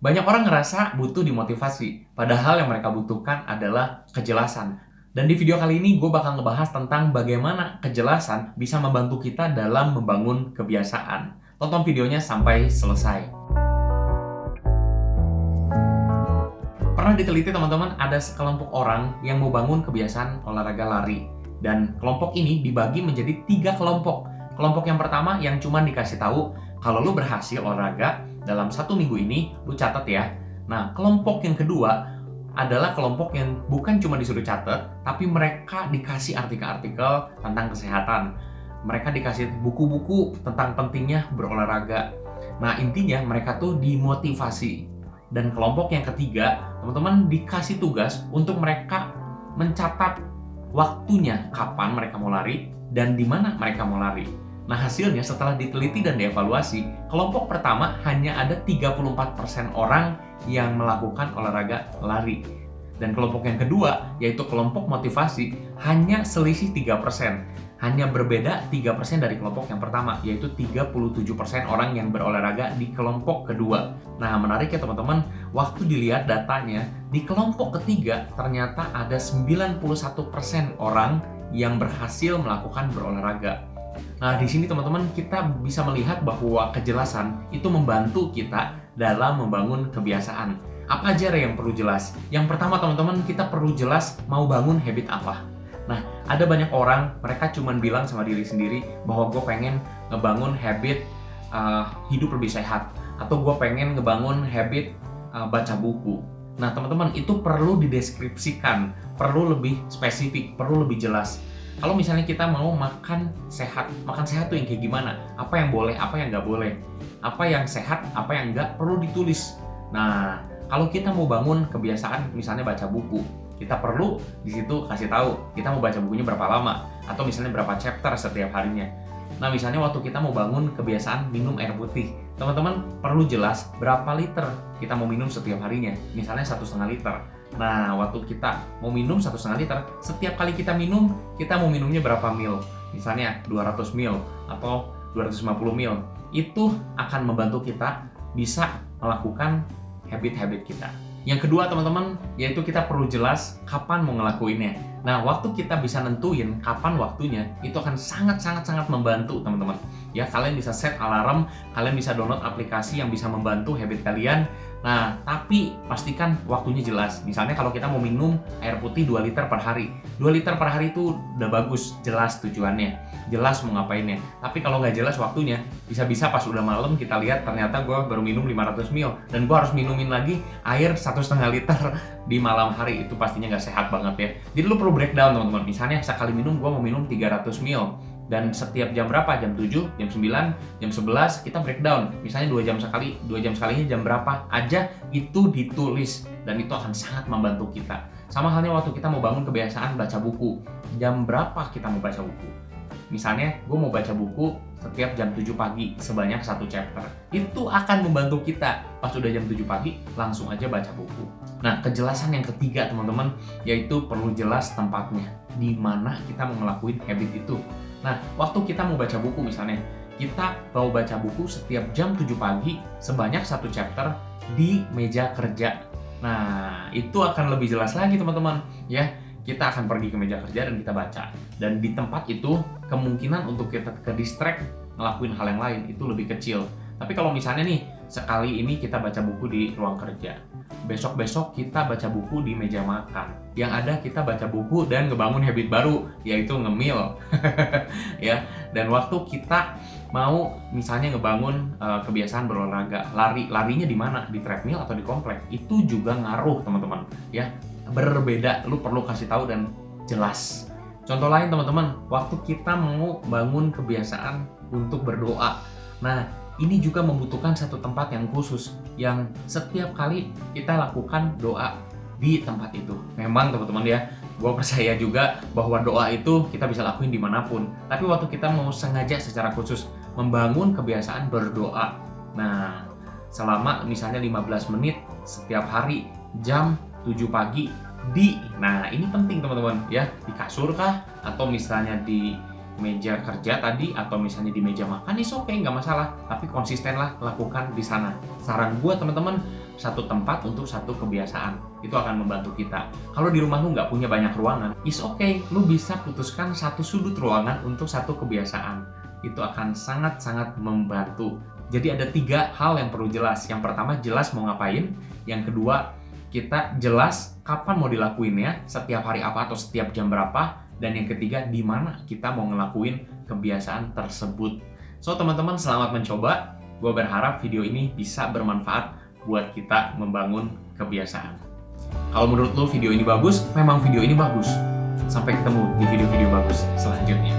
Banyak orang ngerasa butuh dimotivasi, padahal yang mereka butuhkan adalah kejelasan. Dan di video kali ini gue bakal ngebahas tentang bagaimana kejelasan bisa membantu kita dalam membangun kebiasaan. Tonton videonya sampai selesai. Pernah diteliti teman-teman ada sekelompok orang yang mau bangun kebiasaan olahraga lari. Dan kelompok ini dibagi menjadi tiga kelompok. Kelompok yang pertama yang cuma dikasih tahu kalau lu berhasil olahraga dalam satu minggu ini, lu catat ya. Nah, kelompok yang kedua adalah kelompok yang bukan cuma disuruh catat, tapi mereka dikasih artikel-artikel tentang kesehatan. Mereka dikasih buku-buku tentang pentingnya berolahraga. Nah, intinya mereka tuh dimotivasi. Dan kelompok yang ketiga, teman-teman dikasih tugas untuk mereka mencatat waktunya kapan mereka mau lari dan di mana mereka mau lari. Nah hasilnya setelah diteliti dan dievaluasi, kelompok pertama hanya ada 34% orang yang melakukan olahraga lari. Dan kelompok yang kedua, yaitu kelompok motivasi, hanya selisih 3%. Hanya berbeda 3% dari kelompok yang pertama, yaitu 37% orang yang berolahraga di kelompok kedua. Nah, menarik ya teman-teman, waktu dilihat datanya, di kelompok ketiga ternyata ada 91% orang yang berhasil melakukan berolahraga. Nah, di sini teman-teman kita bisa melihat bahwa kejelasan itu membantu kita dalam membangun kebiasaan. Apa aja yang perlu jelas? Yang pertama teman-teman kita perlu jelas mau bangun habit apa. Nah, ada banyak orang mereka cuma bilang sama diri sendiri bahwa gue pengen ngebangun habit uh, hidup lebih sehat atau gue pengen ngebangun habit uh, baca buku. Nah, teman-teman itu perlu dideskripsikan, perlu lebih spesifik, perlu lebih jelas kalau misalnya kita mau makan sehat, makan sehat tuh yang kayak gimana? Apa yang boleh, apa yang nggak boleh? Apa yang sehat, apa yang nggak perlu ditulis. Nah, kalau kita mau bangun kebiasaan misalnya baca buku, kita perlu di situ kasih tahu kita mau baca bukunya berapa lama atau misalnya berapa chapter setiap harinya. Nah, misalnya waktu kita mau bangun kebiasaan minum air putih, teman-teman perlu jelas berapa liter kita mau minum setiap harinya. Misalnya satu setengah liter Nah, waktu kita mau minum satu setengah liter, setiap kali kita minum, kita mau minumnya berapa mil? Misalnya 200 mil atau 250 mil. Itu akan membantu kita bisa melakukan habit-habit kita. Yang kedua teman-teman, yaitu kita perlu jelas kapan mau ngelakuinnya. Nah, waktu kita bisa nentuin kapan waktunya, itu akan sangat-sangat-sangat membantu teman-teman. Ya, kalian bisa set alarm, kalian bisa download aplikasi yang bisa membantu habit kalian Nah, tapi pastikan waktunya jelas. Misalnya kalau kita mau minum air putih 2 liter per hari. 2 liter per hari itu udah bagus, jelas tujuannya. Jelas mau ngapainnya. Tapi kalau nggak jelas waktunya, bisa-bisa pas udah malam kita lihat ternyata gue baru minum 500 ml. Dan gue harus minumin lagi air satu setengah liter di malam hari. Itu pastinya nggak sehat banget ya. Jadi lu perlu breakdown teman-teman. Misalnya sekali minum gue mau minum 300 ml dan setiap jam berapa? Jam 7 jam 9 jam 11 kita breakdown. Misalnya dua jam sekali dua jam sekalinya jam berapa? Aja itu ditulis. Dan itu akan sangat membantu kita. Sama halnya waktu kita mau bangun kebiasaan baca buku. Jam berapa kita mau baca buku? Misalnya gue mau baca buku setiap jam 7 pagi sebanyak satu chapter. Itu akan membantu kita. Pas udah jam 7 pagi langsung aja baca buku. Nah kejelasan yang ketiga teman-teman yaitu perlu jelas tempatnya. Di mana kita mau ngelakuin habit itu Nah, waktu kita mau baca buku misalnya, kita mau baca buku setiap jam 7 pagi sebanyak satu chapter di meja kerja. Nah, itu akan lebih jelas lagi teman-teman ya. Kita akan pergi ke meja kerja dan kita baca. Dan di tempat itu kemungkinan untuk kita ke distract ngelakuin hal yang lain itu lebih kecil. Tapi kalau misalnya nih sekali ini kita baca buku di ruang kerja, besok-besok kita baca buku di meja makan. Yang ada kita baca buku dan ngebangun habit baru, yaitu ngemil. ya. Dan waktu kita mau misalnya ngebangun uh, kebiasaan berolahraga, lari, larinya di mana? Di treadmill atau di komplek? Itu juga ngaruh, teman-teman. Ya, berbeda. Lu perlu kasih tahu dan jelas. Contoh lain, teman-teman, waktu kita mau bangun kebiasaan untuk berdoa. Nah, ini juga membutuhkan satu tempat yang khusus yang setiap kali kita lakukan doa di tempat itu. Memang teman-teman ya, gue percaya juga bahwa doa itu kita bisa lakuin di mana pun. Tapi waktu kita mau sengaja secara khusus membangun kebiasaan berdoa. Nah, selama misalnya 15 menit setiap hari jam 7 pagi di nah ini penting teman-teman ya di kasur kah atau misalnya di meja kerja tadi atau misalnya di meja makan itu oke okay, nggak masalah tapi konsistenlah lakukan di sana saran gue teman-teman satu tempat untuk satu kebiasaan. Itu akan membantu kita. Kalau di rumah lu nggak punya banyak ruangan, is okay. Lu bisa putuskan satu sudut ruangan untuk satu kebiasaan. Itu akan sangat-sangat membantu. Jadi ada tiga hal yang perlu jelas. Yang pertama jelas mau ngapain. Yang kedua kita jelas kapan mau dilakuinnya, setiap hari apa atau setiap jam berapa. Dan yang ketiga di mana kita mau ngelakuin kebiasaan tersebut. So teman-teman selamat mencoba. Gue berharap video ini bisa bermanfaat buat kita membangun kebiasaan. Kalau menurut lo video ini bagus, memang video ini bagus. Sampai ketemu di video-video bagus selanjutnya.